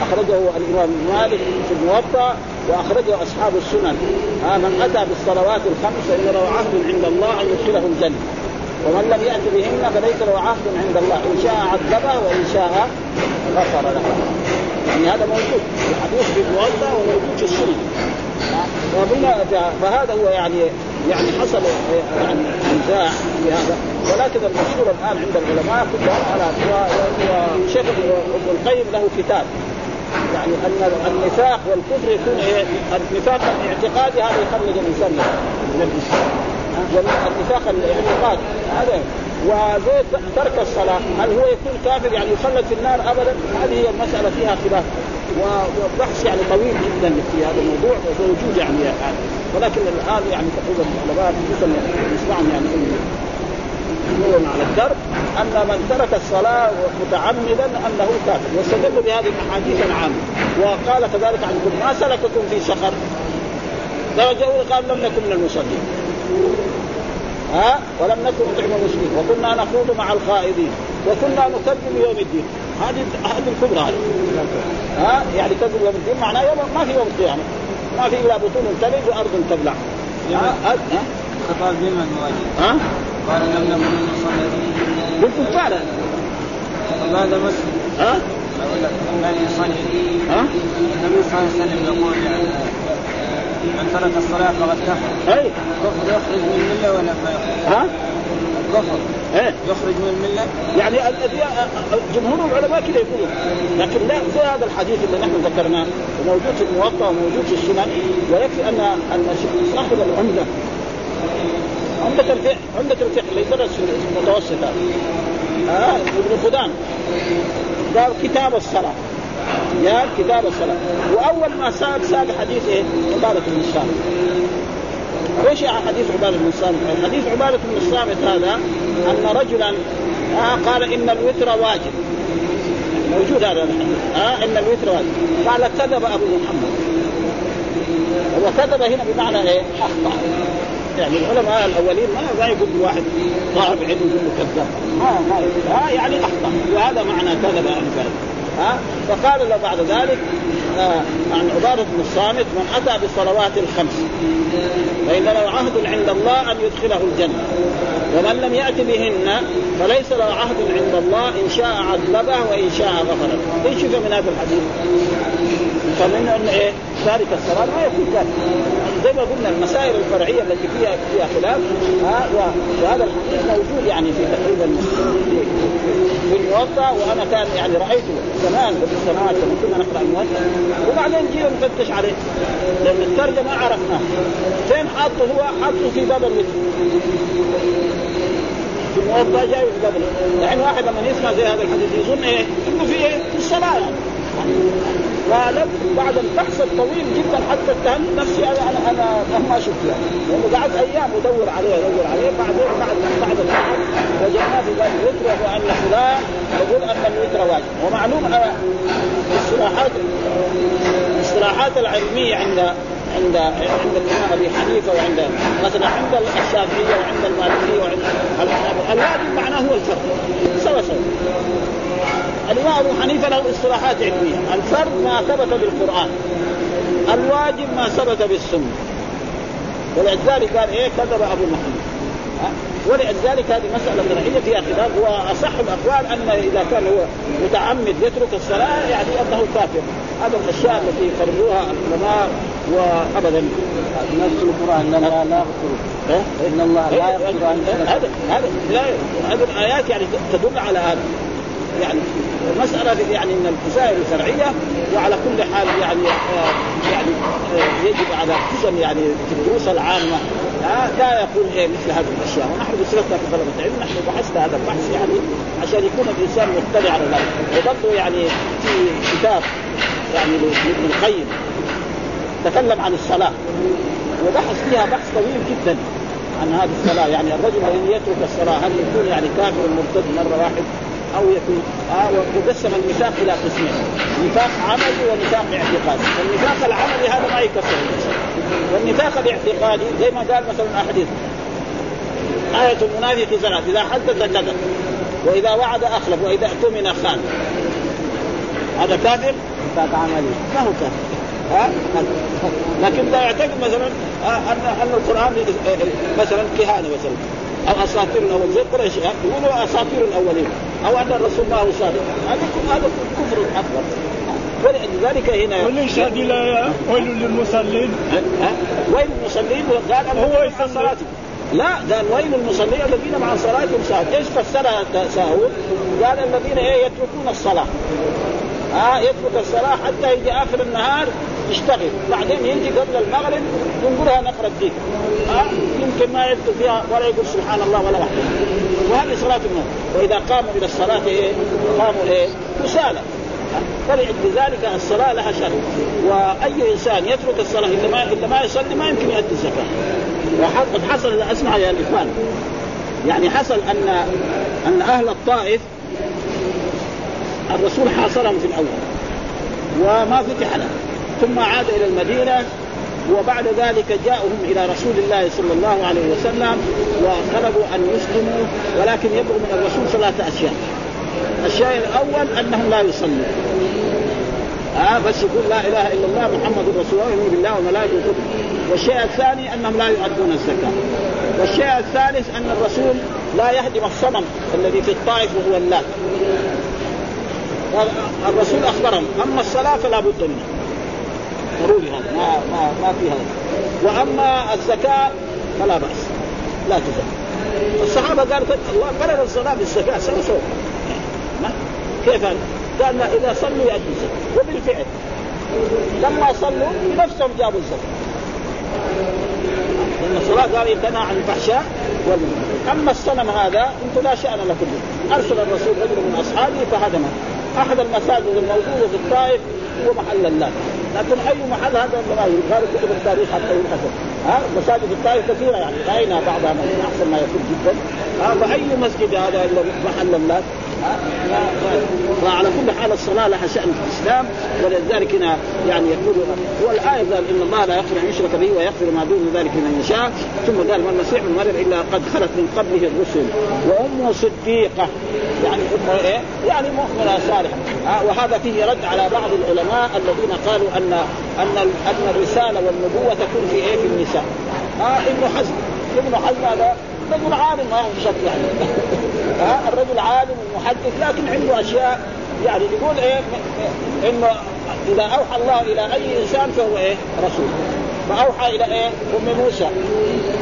S3: أخرجه الإمام مالك في الموطأ وأخرجه أصحاب السنن. آه من أتى بالصلوات الخمس فان له عهد عند الله أن يدخله الجنة. ومن لم يأت بهن فليس له عهد عند الله. إن شاء عذبه وإن شاء غفر له. يعني هذا موجود في حديث في الموطأ وموجود في السنن. فهذا هو يعني يعني حصل يعني نزاع في هذا. ولكن المشهور الآن عند العلماء كلهم على وشيخ ابن القيم له كتاب. يعني أن النفاق والكفر يكون إيه؟ النفاق الاعتقادي هذا يخرج الإنسان من الاسلام والنفاق الاعتقادي هذا وزي ترك الصلاة. هل هو يكون كافر يعني يخلد في النار أبدا؟ هذه هي المسألة فيها خلاف. وبحث يعني طويل جدا في هذا الموضوع ووجود يعني, يعني ولكن الآن يعني تقريبا العلماء خصوصا نسمعهم يعني يقولون على الدرب أن من ترك الصلاة متعمدا أنه كافر. واستدلوا بهذه الأحاديث العامة. وقال كذلك عن ما سلككم في سقر درجة قال لم نكن من المصلين. ها؟ ولم نكن نطعم المسلمين. وكنا نخوض مع الخائضين وكنا نكذب يوم الدين. هذه هذه الكبرى هذه. ها؟ يعني كذب يوم الدين معناه يوم ما في يوم القيامه ما في إلا بطون تلد وأرض تبلع. ها؟ ها؟
S5: خطاب بمن
S3: ها؟
S5: قال لم نكن نصلي
S3: بالكفار
S5: هذا مسلم
S3: ها؟
S5: أقول لك من يصلي
S3: ها؟
S5: النبي صلى الله عليه وسلم يقول يعني من ترك الصلاة فقد كفر.
S3: اي
S5: كفر يخرج من الملة ولا ما يخرج؟
S3: ها؟
S5: كفر
S3: إيه.
S5: يخرج من الملة؟
S3: يعني جمهور العلماء كذا يقولون. لكن لا زي هذا الحديث اللي نحن ذكرناه وموجود في الموطأ وموجود في السنن ويكفي ان أن صاحب العمدة عمدة الفقه عمدة الفقه اللي يدرس في المتوسط هذا آه ابن خدام قال كتاب الصلاة. يا كتاب الصلاة. وأول ما ساد ساد حديث إيه؟ عبادة بن الصامت. إيش حديث عبادة بن الصامت؟ حديث عبادة بن الصامت هذا أن رجلا آه قال إن الوتر واجب. موجود هذا الحديث. آه إن الوتر واجب. قال كذب أبو محمد. وكذب هنا بمعنى إيه؟ أخطأ. يعني العلماء الأولين ما يقول واحد طالب علم يقول كذاب. ما ما ها يعني أخطأ. وهذا معنى كذب ذلك فقال له بعد ذلك عن عبادة بن الصامت من أتى بالصلوات الخمس. فإن له عهد عند الله أن يدخله الجنة. ومن لم يأت بهن فليس له عهد عند الله إن شاء عذبه وإن شاء غفر له إيش من هذا الحديث؟ فمن أن إيه؟ تارك الصلاة ما يكون كافر زي ما قلنا المسائل الفرعية التي فيها فيها خلاف. ها وهذا الحديث موجود يعني في تقريبا في الموطأ وأنا كان يعني رأيته زمان قبل سنوات لما كنا نقرأ الموطأ. وبعدين جينا نفتش عليه. لأن الترجمة ما عرفناه. فين حاطه هو؟ حاطه في باب الوتر في الموطأ جاي في باب يعني واحد لما يسمع زي هذا الحديث يظن إيه؟ إنه في إيه؟ في الصلاة. يعني قالت بعد البحث الطويل جدا حتى اتهمت نفسي. أنا أنا أنا ما شفت يعني. لأنه قعدت أيام أدور عليه أدور عليه. بعدين بعد بعد البحث وجدنا في ذلك الوتر وان فلان يقول أن الوتر واجب. ومعلوم الاصطلاحات الاصطلاحات العلمية عند عند عند الإمام أبي حنيفة وعند مثلا عند الشافعية وعند المالكية وعند الحنابله الواجب معناه هو الفرد سوا سوا. الامام ابو حنيفه له اصطلاحات علميه، الفرد ما ثبت بالقرآن. الواجب ما ثبت بالسنة. ولذلك قال إيه؟ كذب أبو محمد. ولذلك هذه مسألة فرعية فيها خلاف. وأصح الأقوال أن إذا كان هو متعمد يترك الصلاة يعني أنه كافر. هذا الأشياء التي فرضوها العلماء وأبدا.
S5: نفس القرآن. إن الله لا يغفر إن الله لا يغفر
S3: هذا هذا هذه الآيات يعني تدل على هذا. يعني مسألة يعني من المسائل الفرعية وعلى كل حال يعني آه يعني آه يجب على خصوصا يعني في الدروس العامة. آه لا يقول إيه مثل هذه الأشياء. ونحن بصفتنا كطلبة علم نحن بحثنا هذا البحث يعني عشان يكون الإنسان مطلع على ذلك. وبرضه يعني في كتاب يعني لابن القيم تكلم عن الصلاة وبحث فيها بحث طويل جدا عن هذه الصلاة. يعني الرجل الذي يترك الصلاة هل يكون يعني كافر مرتد مرة واحد؟ أو يكون آه وقسم النفاق إلى قسمين. نفاق عملي ونفاق اعتقادي. النفاق العملي هذا ما يكفر والنفاق الاعتقادي زي ما قال مثلا احاديث آية المنافق ثلاث إذا حدث كذب وإذا وعد أخلف وإذا اؤتمن خان. هذا كافر؟
S5: نفاق عملي.
S3: ما هو كافر؟ ها؟ لكن لا يعتقد مثلا ان أن القرآن مثلا كهانة مثلا. أو أساطير الأولين. قريش يقولوا أساطير الأولين. أو أن الرسول ما هو صادق. هذا هذا كفر أكبر. ولذلك هنا
S4: هذه الآية ويل للمصلين.
S3: ويل المصلين قال
S4: هو
S3: مع صلاتهم. لا قال ويل المصلين الذين مع صلاتهم ساهون إيش فسرها ساهون؟ قال الذين إيه يتركون الصلاة. ها آه يترك الصلاة حتى يجي آخر النهار يشتغل. بعدين يجي قبل المغرب ينقلها نقرة ديك ها يمكن ما يذكر فيها ولا يقول سبحان الله ولا وحده. وهذه صلاة النوم. وإذا قاموا إلى الصلاة إيه؟ قاموا إيه؟ كسالى. فلذلك الصلاة لها شأن وأي إنسان يترك الصلاة إلا ما إلا ما يصلي ما يمكن يؤدي الزكاة. وقد حصل أسمع يا الإخوان يعني حصل أن أن أهل الطائف الرسول حاصرهم في الأول. وما فتح له. ثم عاد إلى المدينة. وبعد ذلك جاءهم إلى رسول الله صلى الله عليه وسلم وطلبوا أن يسلموا ولكن يبغوا من الرسول ثلاثة أشياء. الشيء الأول أنهم لا يصلوا. آه بس يقول لا إله إلا الله محمد رسول الله يؤمن بالله وملائكته. والشيء الثاني أنهم لا يؤدون الزكاة. والشيء الثالث أن الرسول لا يهدم الصنم الذي في الطائف وهو اللات. الرسول أخبرهم أما الصلاة فلا بد منها. ضروري هذا. ما ما ما في هذا. وأما الزكاة فلا بأس. لا تزكى الصحابة قالوا الله قرر الصلاة بالزكاة. سوا سوا كيف؟ قال إذا صلوا يؤدوا الزكاة. وبالفعل. لما صلوا بنفسهم جابوا الزكاة. لأن الصلاة قال ينتهى عن الفحشاء والمنكر. أما الصنم هذا أنتم لا شأن لكم به أرسل الرسول رجل من أصحابه فهدمه. احد المساجد الموجودة في الطائف هو محل اللات لكن أي محل هذا ما قالوا كتب التاريخ حتى ينحسب ها؟ مساجد الطائف كثيرة يعني. رأينا بعضها من أحسن ما يكون جدا. ها؟ فاي مسجد هذا محل اللات وعلى كل حال الصلاة لها شأن في الإسلام ولذلك هنا يعني يقول هو الايه قال إن الله لا يغفر أن يشرك به ويغفر ما دون ذلك لمن يشاء ثم قال ما المسيح من مريم إلا قد خلت من قبله الرسل وامه صديقة يعني إيه؟ يعني مؤمنة صالحة وهذا فيه رد على بعض العلماء الذين قالوا أن أن أن الرسالة والنبوة تكون في إيه؟ في النساء آه ابن حزم ابن حزم هذا رجل عالم ما شك يعني ها الرجل عالم ومحدث لكن عنده أشياء يعني يقول إيه إنه إذا أوحى الله إلى أي إنسان فهو إيه؟ رسول. فأوحى إلى إيه؟ أم موسى.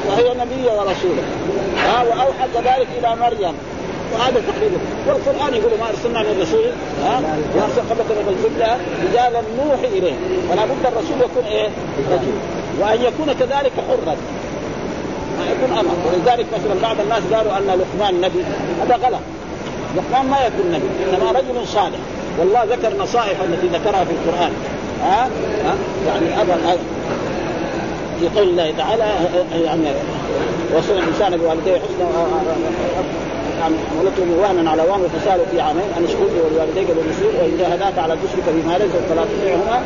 S3: وهي نبية ورسولة. ها وأوحى كذلك إلى مريم. وهذا تقريبا. والقرآن يقول ما أرسلنا من رسول ها وارسل قبلك من الرسل رجالا نوحي إليه. فلا بد الرسول يكون إيه؟ رجل. وأن يكون كذلك حرا. ما يكون أمر. ولذلك مثلا بعض الناس قالوا أن لقمان نبي. هذا غلط. لقمان ما يكون نبي إنما رجل صالح. والله ذكر نصائح التي ذكرها في القرآن. ها؟ ها؟ يعني أبا في قول الله تعالى يعني وصل الإنسان بوالديه حسنا. عن حملته وهنا على وهن وفصاله في عامين أن اشكر لي ولوالديك بالرسول وإن جاهداك على تشرك بما ليس فلا تطيعهما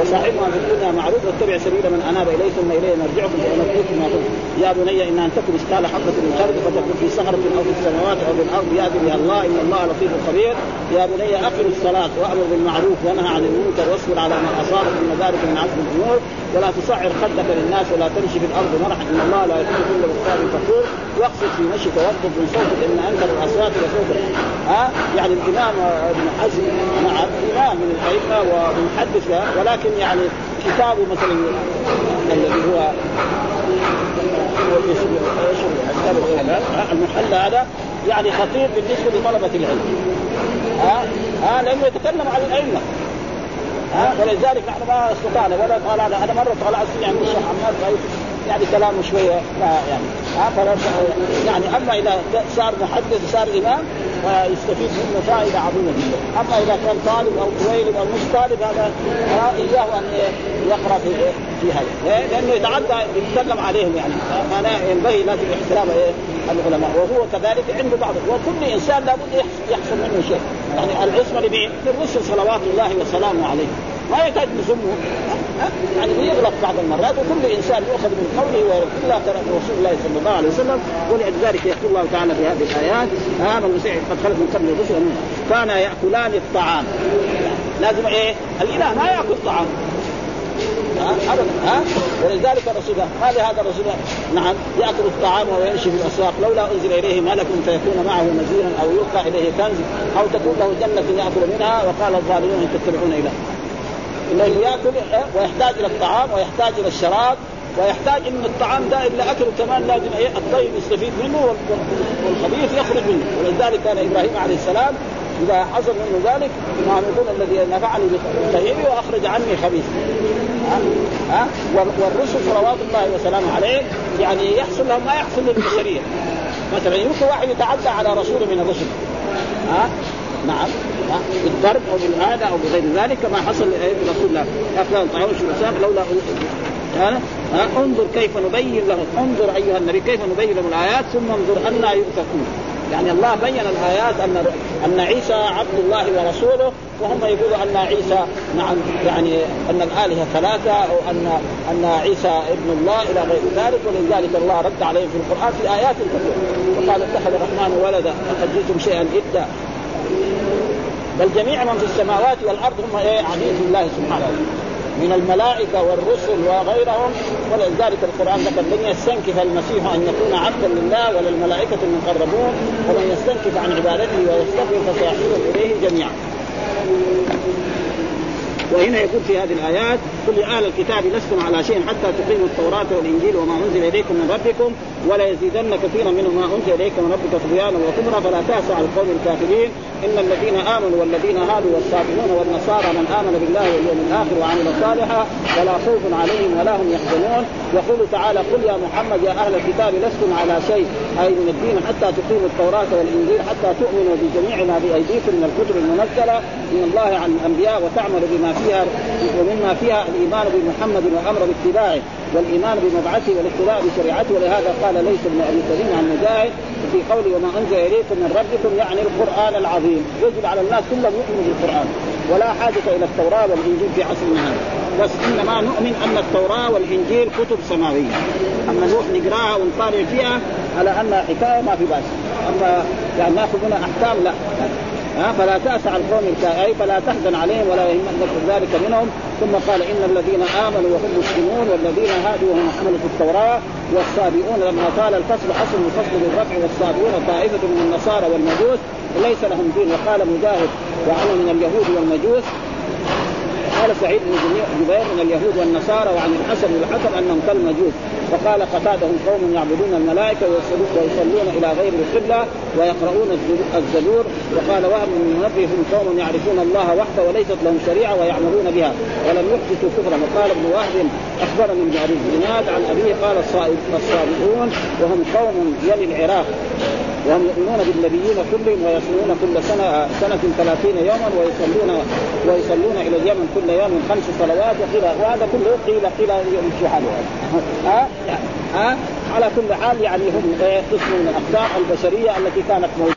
S3: وصاحبهما في الدنيا معروف واتبع سبيل من أناب اليه ثم إليه مرجعكم فانبئكم ما كنتم يا بني إن أن تكن مثقال حبة من خردل فتكون في صخرة أو في السماوات أو في الأرض ياتي بها الله إن الله لطيف خبير. يا بني أقم الصلاة وأمر بالمعروف وانهى عن المنكر واصبر على ما أصابك من ذلك من عزم الأمور. ولا تصعر خدك للناس ولا تمشي في الأرض مرحا إن الله لا يحب كل مختار فخور. واقصد في مشيك واغضب من صوتك إن انكر الاصوات ها؟ يعني الإمام ابن حزم نعم امام من الائمه ومحدث ولكن يعني كتابه مثلا الذي هو المحل هذا يعني خطير بالنسبة لطلبة العلم. ها؟ ها؟ لأنه يتكلم عن الأئمة. ها؟ ولذلك نحن ما استطعنا. ولا قال أنا مرة طلعت عند الشيخ عمار يعني كلامه شوية يعني ها يعني أما إذا صار محدث صار إمام فيستفيد منه فائده عظيمة جدا، أما إذا كان طالب أو طويل أو مش طالب هذا اياه أن يقرأ في في هذا، لأنه يتعدى يتكلم عليهم يعني. فانا ينبغي لازم احترام العلماء. وهو كذلك عنده بعض وكل إنسان لابد يحصل منه شيء، يعني العصمة لمين؟ للرسل صلوات الله وسلامه عليه، ما يحتاج نزمه يعني بيغلط بعض المرات وكل إنسان يؤخذ من قوله الا رسول الله صلى الله عليه وسلم ولذلك يقول الله تعالى في هذه الآيات هذا المسيح قد خلت من قبل الرسل كان يأكلان الطعام. لازم إيه؟ الإله ما يأكل طعام. ابدا ها؟ ولذلك الرسول قال هذا الرسول نعم يأكل الطعام ويمشي في الأسواق لولا أنزل إليه ملك فيكون معه نذيرا أو يلقى إليه كنز أو تكون له جنة يأكل منها وقال الظالمون ان تتبعون إلى إنه يأكل ويحتاج إلى الطعام ويحتاج إلى الشراب ويحتاج إن الطعام ده إلا اكله كمان لازم إيه؟ الطيب يستفيد منه والخبيث يخرج منه. ولذلك كان إبراهيم عليه السلام إذا حصل منه ذلك ما يقول الذي نفعني بطيبي وأخرج عني خبيث ها؟ ها؟ والرسل صلوات الله وسلامه عليه يعني يحصل لهم ما يحصل للبشرية. مثلا يمكن واحد يتعدى على رسول من الرسل. ها؟ نعم. بالضرب أو بالآلة أو بغير ذلك كما حصل لرسول الله. افلام طعام الشرساء لولا ها؟ انظر كيف نبين لهم. انظر أيها النبي كيف نبين لهم الآيات ثم انظر أنا يؤفكون يعني الله بين الآيات أن أن عيسى عبد الله ورسوله وهم يقولوا أن عيسى نعم يعني أن الآلهة ثلاثة أو أن أن عيسى ابن الله إلى غير ذلك. ولذلك الله رد عليهم في القرآن في آيات كثيرة. وقال اتخذ الرحمن ولدا. لقد جئتم شيئا ادا بل جميع من في السماوات والأرض هم إيه؟ عبيد الله سبحانه من الملائكة والرسل وغيرهم. ولذلك القرآن ذكر لن يستنكف المسيح أن يكون عبدا لله ولا الملائكه المقربون ومن يستنكف عن عبادته ويستغفر فسيحشرهم إليه جميعا. وهنا يقول في هذه الآيات قل أهل الكتاب لستم على شيء حتى تقيموا التوراة والإنجيل وما أنزل إليكم من ربكم ولا يزيدن كثيرا منهم ما أنزل اليكم من ربك طغيانا وكبرا. فلا تاسع على القوم الكافرين. إن الذين آمنوا والذين هادوا والصابئون والنصارى من آمن بالله واليوم الآخر وعمل صالحا ولا خوف عليهم ولا هم يحزنون. يقول تعالى قل يا محمد يا أهل الكتاب لستم على شيء أي من الدين حتى تقيموا التوراة والإنجيل حتى تؤمنوا بجميع ما بأيديكم من الكتب المنزلة. من الله عن الأنبياء وتعملوا بما فيها ومما فيها الايمان بمحمد والامر باتباعه والإيمان بمبعثه والاقتداء بشريعته ولهذا قال ليس ابن أبي سليم عن مجاهد في قوله وما أنزل إليكم من ربكم يعني القرآن العظيم. يجب على الناس كلهم يؤمنوا بالقرآن ولا حاجة إلى التوراة والإنجيل في عصرنا هذا بس إنما نؤمن أن التوراة والإنجيل كتب سماوية. أما نروح نقراها ونطالع فيها على أنها حكاية ما في بأس. أما يعني ناخذ منها أحكام لا. ها فلا تأس على القوم أي فلا تحزن عليهم ولا يهمك ذلك منهم. ثم قال إن الذين آمنوا وهم مسلمون والذين هادوا وهم حملوا في التوراة والسابئون لما قال الفصل اصل الفصل بالرفع والسابئون طائفة من النصارى والمجوس. ليس لهم دين. وقال مجاهد وعن من اليهود والمجوس. قال سعيد بن جبير من اليهود والنصارى وعن الحسن والحسن أنهم كالمجوس. وقال قتادة قوم يعبدون الملائكة ويصلون إلى غير القبلة ويقرؤون الزبور. وقال وهم من منبه قوم يعرفون الله وحده وليست لهم شريعة ويعملون بها ولم يحدثوا كفرا. وقال ابن وهب أخبرني ابن أبي الزناد عن أبيه قال الصابئون وهم قوم يلي العراق. وهم يؤمنون بالنبيين كلهم ويصومون كل سنه سنة ثلاثين يوما ويصلون ويصلون إلى اليمن كل يوم خمس صلوات. وقيل وهذا كله قيل قيل يمشي حاله ها؟ ها؟ على كل حال يعني هم قسم من الاقسام البشرية التي كانت موجودة.